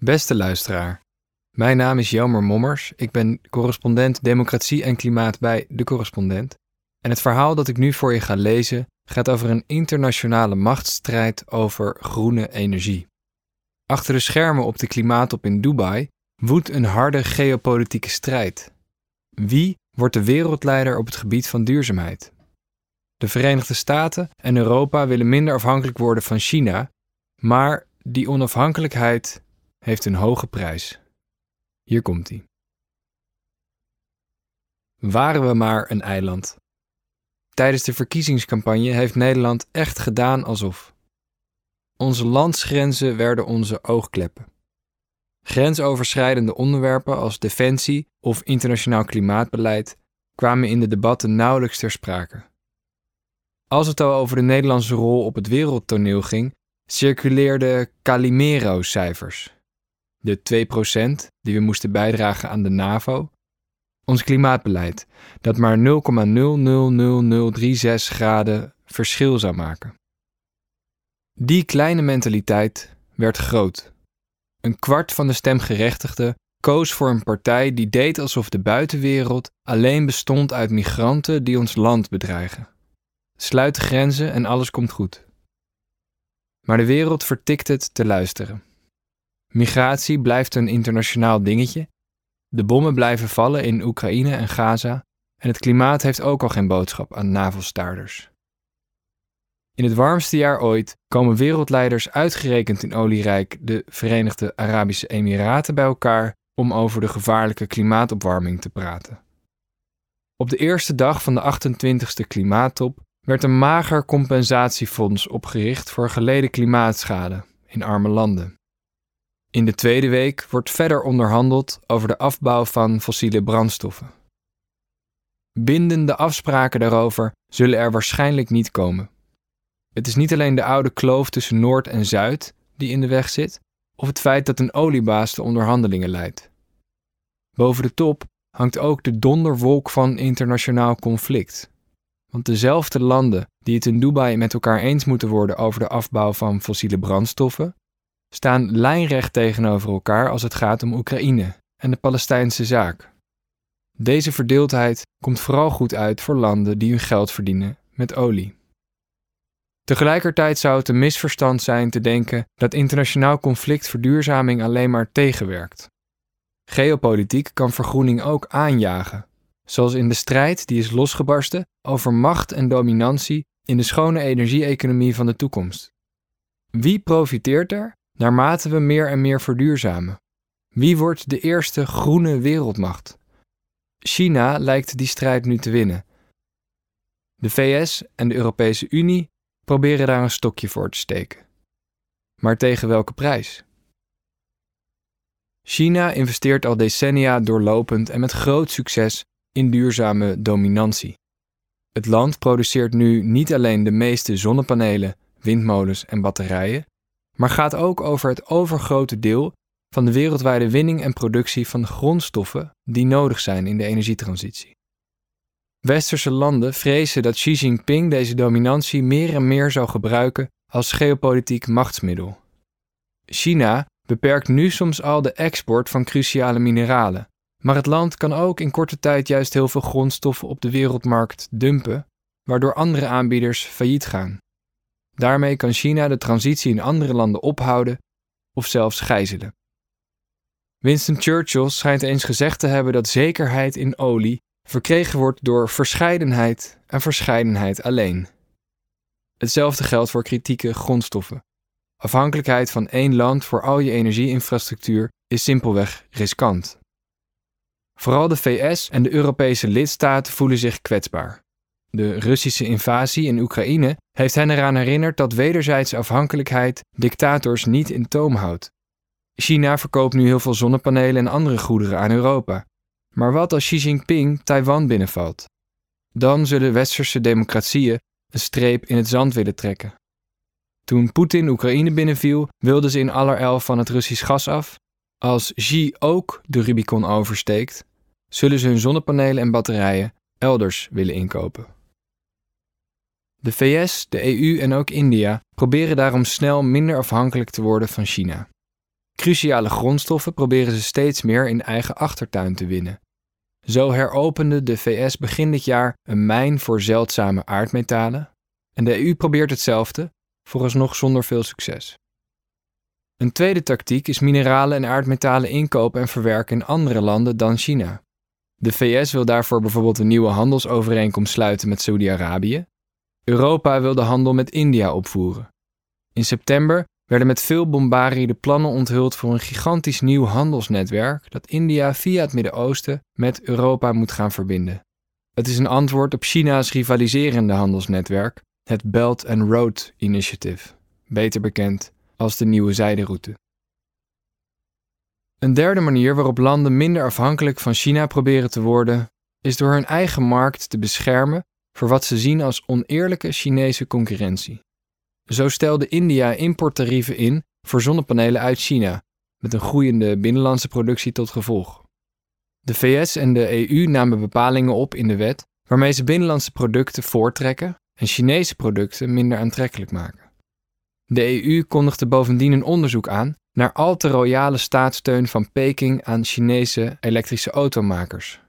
Beste luisteraar, mijn naam is Jelmer Mommers. Ik ben correspondent Democratie en Klimaat bij De Correspondent. En het verhaal dat ik nu voor je ga lezen gaat over een internationale machtsstrijd over groene energie. Achter de schermen op de klimaattop in Dubai woedt een harde geopolitieke strijd. Wie wordt de wereldleider op het gebied van duurzaamheid? De Verenigde Staten en Europa willen minder afhankelijk worden van China, maar die onafhankelijkheid heeft een hoge prijs. Hier komt hij. Waren we maar een eiland. Tijdens de verkiezingscampagne heeft Nederland echt gedaan alsof. Onze landsgrenzen werden onze oogkleppen. Grensoverschrijdende onderwerpen als defensie of internationaal klimaatbeleid kwamen in de debatten nauwelijks ter sprake. Als het al over de Nederlandse rol op het wereldtoneel ging, circuleerden Calimero-cijfers. De 2% die we moesten bijdragen aan de NAVO. Ons klimaatbeleid, dat maar 0,000036 graden verschil zou maken. Die kleine mentaliteit werd groot. Een kwart van de stemgerechtigden koos voor een partij die deed alsof de buitenwereld alleen bestond uit migranten die ons land bedreigen. Sluit de grenzen en alles komt goed. Maar de wereld vertikt het te luisteren. Migratie blijft een internationaal dingetje. De bommen blijven vallen in Oekraïne en Gaza. En het klimaat heeft ook al geen boodschap aan navelstaarders. In het warmste jaar ooit komen wereldleiders uitgerekend in olierijk de Verenigde Arabische Emiraten bij elkaar om over de gevaarlijke klimaatopwarming te praten. Op de eerste dag van de 28e klimaattop werd een mager compensatiefonds opgericht voor geleden klimaatschade in arme landen. In de tweede week wordt verder onderhandeld over de afbouw van fossiele brandstoffen. Bindende afspraken daarover zullen er waarschijnlijk niet komen. Het is niet alleen de oude kloof tussen Noord en Zuid die in de weg zit, of het feit dat een oliebaas de onderhandelingen leidt. Boven de top hangt ook de donderwolk van internationaal conflict. Want dezelfde landen die het in Dubai met elkaar eens moeten worden over de afbouw van fossiele brandstoffen, staan lijnrecht tegenover elkaar als het gaat om Oekraïne en de Palestijnse zaak. Deze verdeeldheid komt vooral goed uit voor landen die hun geld verdienen met olie. Tegelijkertijd zou het een misverstand zijn te denken dat internationaal conflict verduurzaming alleen maar tegenwerkt. Geopolitiek kan vergroening ook aanjagen, zoals in de strijd die is losgebarsten over macht en dominantie in de schone energie-economie van de toekomst. Wie profiteert er naarmate we meer en meer verduurzamen? Wie wordt de eerste groene wereldmacht? China lijkt die strijd nu te winnen. De VS en de Europese Unie proberen daar een stokje voor te steken. Maar tegen welke prijs? China investeert al decennia doorlopend en met groot succes in duurzame dominantie. Het land produceert nu niet alleen de meeste zonnepanelen, windmolens en batterijen, maar gaat ook over het overgrote deel van de wereldwijde winning en productie van grondstoffen die nodig zijn in de energietransitie. Westerse landen vrezen dat Xi Jinping deze dominantie meer en meer zou gebruiken als geopolitiek machtsmiddel. China beperkt nu soms al de export van cruciale mineralen, maar het land kan ook in korte tijd juist heel veel grondstoffen op de wereldmarkt dumpen, waardoor andere aanbieders failliet gaan. Daarmee kan China de transitie in andere landen ophouden of zelfs gijzelen. Winston Churchill schijnt eens gezegd te hebben dat zekerheid in olie verkregen wordt door verscheidenheid en verscheidenheid alleen. Hetzelfde geldt voor kritieke grondstoffen. Afhankelijkheid van één land voor al je energieinfrastructuur is simpelweg riskant. Vooral de VS en de Europese lidstaten voelen zich kwetsbaar. De Russische invasie in Oekraïne heeft hen eraan herinnerd dat wederzijdse afhankelijkheid dictators niet in toom houdt. China verkoopt nu heel veel zonnepanelen en andere goederen aan Europa. Maar wat als Xi Jinping Taiwan binnenvalt? Dan zullen westerse democratieën een streep in het zand willen trekken. Toen Poetin Oekraïne binnenviel, wilden ze in allerijl van het Russisch gas af. Als Xi ook de Rubicon oversteekt, zullen ze hun zonnepanelen en batterijen elders willen inkopen. De VS, de EU en ook India proberen daarom snel minder afhankelijk te worden van China. Cruciale grondstoffen proberen ze steeds meer in eigen achtertuin te winnen. Zo heropende de VS begin dit jaar een mijn voor zeldzame aardmetalen en de EU probeert hetzelfde, vooralsnog zonder veel succes. Een tweede tactiek is mineralen en aardmetalen inkopen en verwerken in andere landen dan China. De VS wil daarvoor bijvoorbeeld een nieuwe handelsovereenkomst sluiten met Saudi-Arabië. Europa wil de handel met India opvoeren. In september werden met veel bombarie de plannen onthuld voor een gigantisch nieuw handelsnetwerk dat India via het Midden-Oosten met Europa moet gaan verbinden. Het is een antwoord op China's rivaliserende handelsnetwerk, het Belt and Road Initiative, beter bekend als de nieuwe zijderoute. Een derde manier waarop landen minder afhankelijk van China proberen te worden, is door hun eigen markt te beschermen voor wat ze zien als oneerlijke Chinese concurrentie. Zo stelde India importtarieven in voor zonnepanelen uit China, met een groeiende binnenlandse productie tot gevolg. De VS en de EU namen bepalingen op in de wet waarmee ze binnenlandse producten voortrekken en Chinese producten minder aantrekkelijk maken. De EU kondigde bovendien een onderzoek aan naar al te royale staatssteun van Peking aan Chinese elektrische automakers.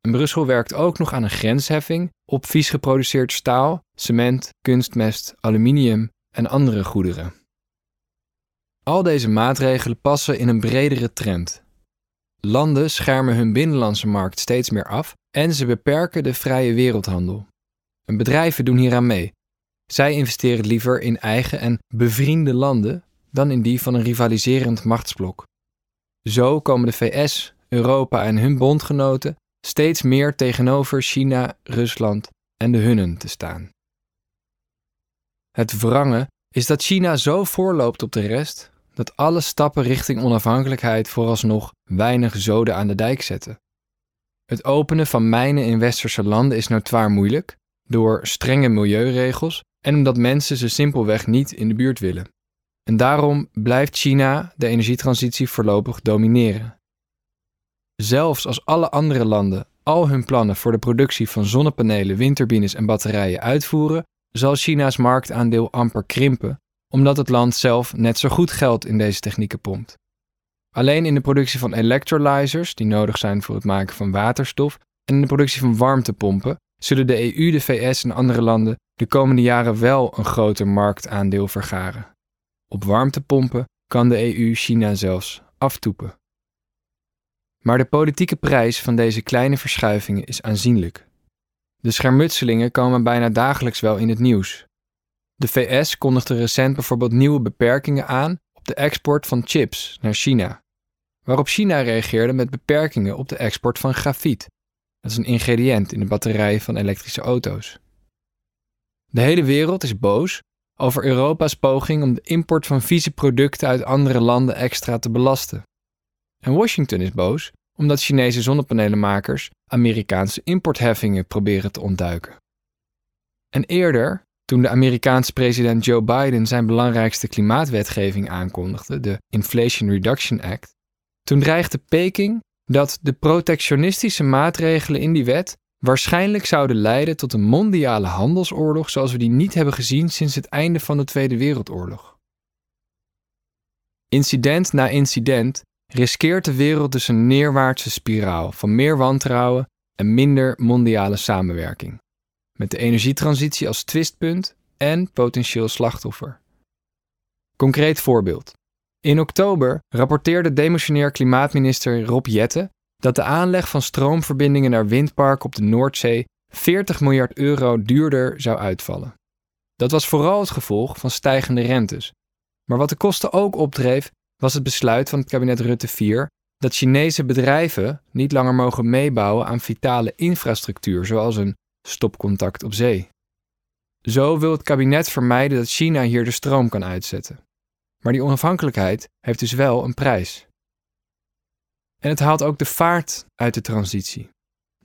Brussel werkt ook nog aan een grensheffing op vies geproduceerd staal, cement, kunstmest, aluminium en andere goederen. Al deze maatregelen passen in een bredere trend. Landen schermen hun binnenlandse markt steeds meer af en ze beperken de vrije wereldhandel. En bedrijven doen hieraan mee. Zij investeren liever in eigen en bevriende landen dan in die van een rivaliserend machtsblok. Zo komen de VS, Europa en hun bondgenoten steeds meer tegenover China, Rusland en de hunnen te staan. Het wrange is dat China zo voorloopt op de rest dat alle stappen richting onafhankelijkheid vooralsnog weinig zoden aan de dijk zetten. Het openen van mijnen in westerse landen is notoir moeilijk door strenge milieuregels en omdat mensen ze simpelweg niet in de buurt willen. En daarom blijft China de energietransitie voorlopig domineren. Zelfs als alle andere landen al hun plannen voor de productie van zonnepanelen, windturbines en batterijen uitvoeren, zal China's marktaandeel amper krimpen, omdat het land zelf net zo goed geld in deze technieken pompt. Alleen in de productie van electrolyzers, die nodig zijn voor het maken van waterstof, en in de productie van warmtepompen, zullen de EU, de VS en andere landen de komende jaren wel een groter marktaandeel vergaren. Op warmtepompen kan de EU China zelfs aftoepen. Maar de politieke prijs van deze kleine verschuivingen is aanzienlijk. De schermutselingen komen bijna dagelijks wel in het nieuws. De VS kondigde recent bijvoorbeeld nieuwe beperkingen aan op de export van chips naar China, waarop China reageerde met beperkingen op de export van grafiet. Dat is een ingrediënt in de batterijen van elektrische auto's. De hele wereld is boos over Europa's poging om de import van vieze producten uit andere landen extra te belasten. En Washington is boos omdat Chinese zonnepanelenmakers Amerikaanse importheffingen proberen te ontduiken. En eerder, toen de Amerikaanse president Joe Biden zijn belangrijkste klimaatwetgeving aankondigde, de Inflation Reduction Act, toen dreigde Peking dat de protectionistische maatregelen in die wet waarschijnlijk zouden leiden tot een mondiale handelsoorlog zoals we die niet hebben gezien sinds het einde van de Tweede Wereldoorlog. Incident na incident riskeert de wereld dus een neerwaartse spiraal van meer wantrouwen en minder mondiale samenwerking, met de energietransitie als twistpunt en potentieel slachtoffer. Concreet voorbeeld. In oktober rapporteerde demissionair klimaatminister Rob Jette dat de aanleg van stroomverbindingen naar windparken op de Noordzee 40 miljard euro duurder zou uitvallen. Dat was vooral het gevolg van stijgende rentes. Maar wat de kosten ook opdreef, was het besluit van het kabinet Rutte 4 dat Chinese bedrijven niet langer mogen meebouwen aan vitale infrastructuur, zoals een stopcontact op zee. Zo wil het kabinet vermijden dat China hier de stroom kan uitzetten. Maar die onafhankelijkheid heeft dus wel een prijs. En het haalt ook de vaart uit de transitie.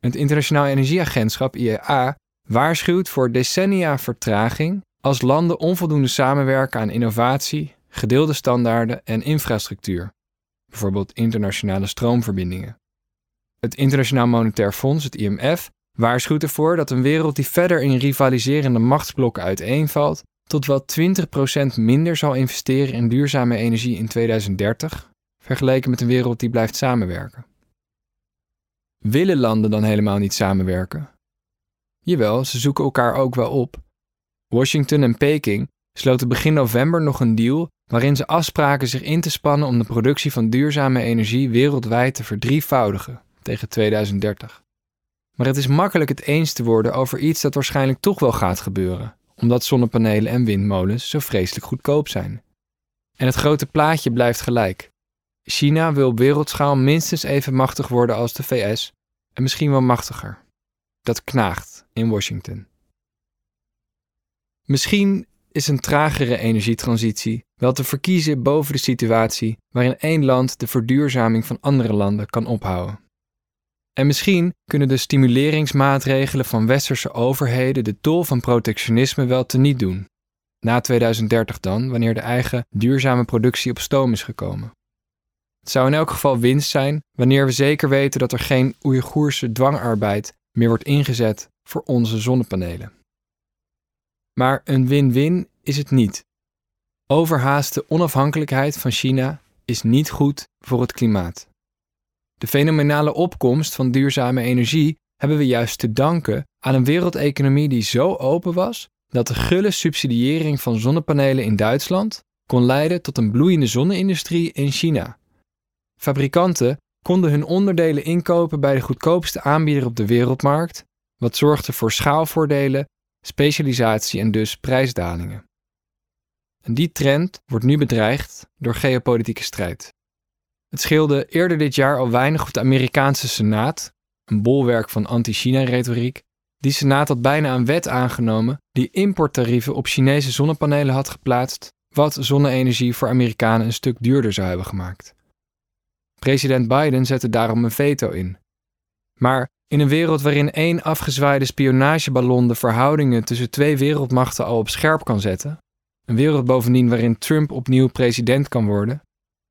Het Internationaal Energieagentschap IEA waarschuwt voor decennia vertraging als landen onvoldoende samenwerken aan innovatie, gedeelde standaarden en infrastructuur, bijvoorbeeld internationale stroomverbindingen. Het Internationaal Monetair Fonds, het IMF, waarschuwt ervoor dat een wereld die verder in rivaliserende machtsblokken uiteenvalt, tot wel 20% minder zal investeren in duurzame energie in 2030 vergeleken met een wereld die blijft samenwerken. Willen landen dan helemaal niet samenwerken? Jawel, ze zoeken elkaar ook wel op. Washington en Peking sloten begin november nog een deal waarin ze afspraken zich in te spannen om de productie van duurzame energie wereldwijd te verdrievoudigen tegen 2030. Maar het is makkelijk het eens te worden over iets dat waarschijnlijk toch wel gaat gebeuren, omdat zonnepanelen en windmolens zo vreselijk goedkoop zijn. En het grote plaatje blijft gelijk. China wil op wereldschaal minstens even machtig worden als de VS en misschien wel machtiger. Dat knaagt in Washington. Misschien is een tragere energietransitie wel te verkiezen boven de situatie waarin één land de verduurzaming van andere landen kan ophouden. En misschien kunnen de stimuleringsmaatregelen van westerse overheden de tol van protectionisme wel teniet doen. Na 2030 dan, wanneer de eigen duurzame productie op stoom is gekomen. Het zou in elk geval winst zijn wanneer we zeker weten dat er geen Oeigoerse dwangarbeid meer wordt ingezet voor onze zonnepanelen. Maar een win-win is het niet. Overhaaste onafhankelijkheid van China is niet goed voor het klimaat. De fenomenale opkomst van duurzame energie hebben we juist te danken aan een wereldeconomie die zo open was dat de gulle subsidiëring van zonnepanelen in Duitsland kon leiden tot een bloeiende zonne-industrie in China. Fabrikanten konden hun onderdelen inkopen bij de goedkoopste aanbieder op de wereldmarkt, wat zorgde voor schaalvoordelen, specialisatie en dus prijsdalingen. En die trend wordt nu bedreigd door geopolitieke strijd. Het scheelde eerder dit jaar al weinig of de Amerikaanse Senaat, een bolwerk van anti-China-retoriek, die Senaat had bijna een wet aangenomen die importtarieven op Chinese zonnepanelen had geplaatst, wat zonne-energie voor Amerikanen een stuk duurder zou hebben gemaakt. President Biden zette daarom een veto in. Maar in een wereld waarin één afgezwaaide spionageballon de verhoudingen tussen twee wereldmachten al op scherp kan zetten, een wereld bovendien waarin Trump opnieuw president kan worden,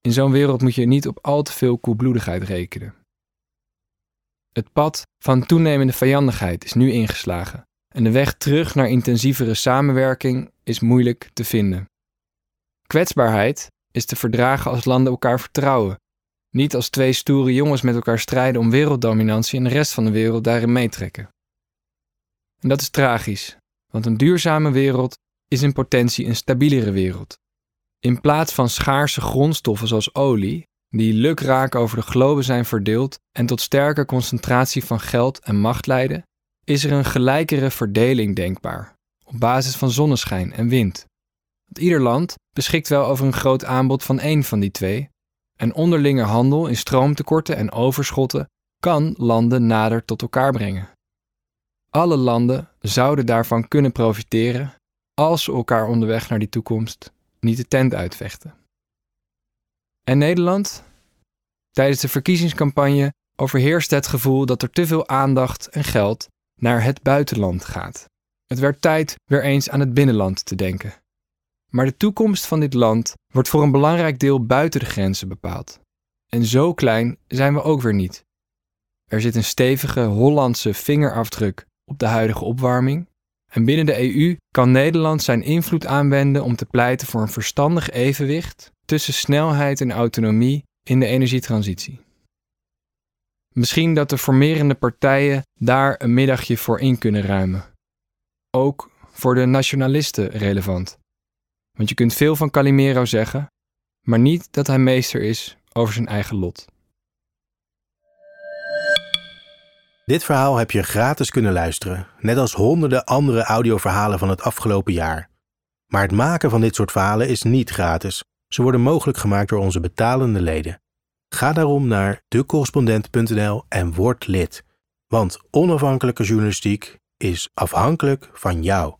in zo'n wereld moet je niet op al te veel koelbloedigheid rekenen. Het pad van toenemende vijandigheid is nu ingeslagen en de weg terug naar intensievere samenwerking is moeilijk te vinden. Kwetsbaarheid is te verdragen als landen elkaar vertrouwen niet als twee stoere jongens met elkaar strijden om werelddominantie en de rest van de wereld daarin meetrekken. En dat is tragisch, want een duurzame wereld is in potentie een stabielere wereld. In plaats van schaarse grondstoffen zoals olie, die lukraak over de globe zijn verdeeld en tot sterke concentratie van geld en macht leiden, is er een gelijkere verdeling denkbaar, op basis van zonneschijn en wind. Want ieder land beschikt wel over een groot aanbod van één van die twee, en onderlinge handel in stroomtekorten en overschotten kan landen nader tot elkaar brengen. Alle landen zouden daarvan kunnen profiteren als ze elkaar onderweg naar die toekomst niet de tent uitvechten. En Nederland? Tijdens de verkiezingscampagne overheerst het gevoel dat er te veel aandacht en geld naar het buitenland gaat. Het werd tijd weer eens aan het binnenland te denken. Maar de toekomst van dit land wordt voor een belangrijk deel buiten de grenzen bepaald. En zo klein zijn we ook weer niet. Er zit een stevige Hollandse vingerafdruk op de huidige opwarming. En binnen de EU kan Nederland zijn invloed aanwenden om te pleiten voor een verstandig evenwicht tussen snelheid en autonomie in de energietransitie. Misschien dat de formerende partijen daar een middagje voor in kunnen ruimen. Ook voor de nationalisten relevant. Want je kunt veel van Calimero zeggen, maar niet dat hij meester is over zijn eigen lot. Dit verhaal heb je gratis kunnen luisteren, net als honderden andere audioverhalen van het afgelopen jaar. Maar het maken van dit soort verhalen is niet gratis. Ze worden mogelijk gemaakt door onze betalende leden. Ga daarom naar decorrespondent.nl en word lid. Want onafhankelijke journalistiek is afhankelijk van jou.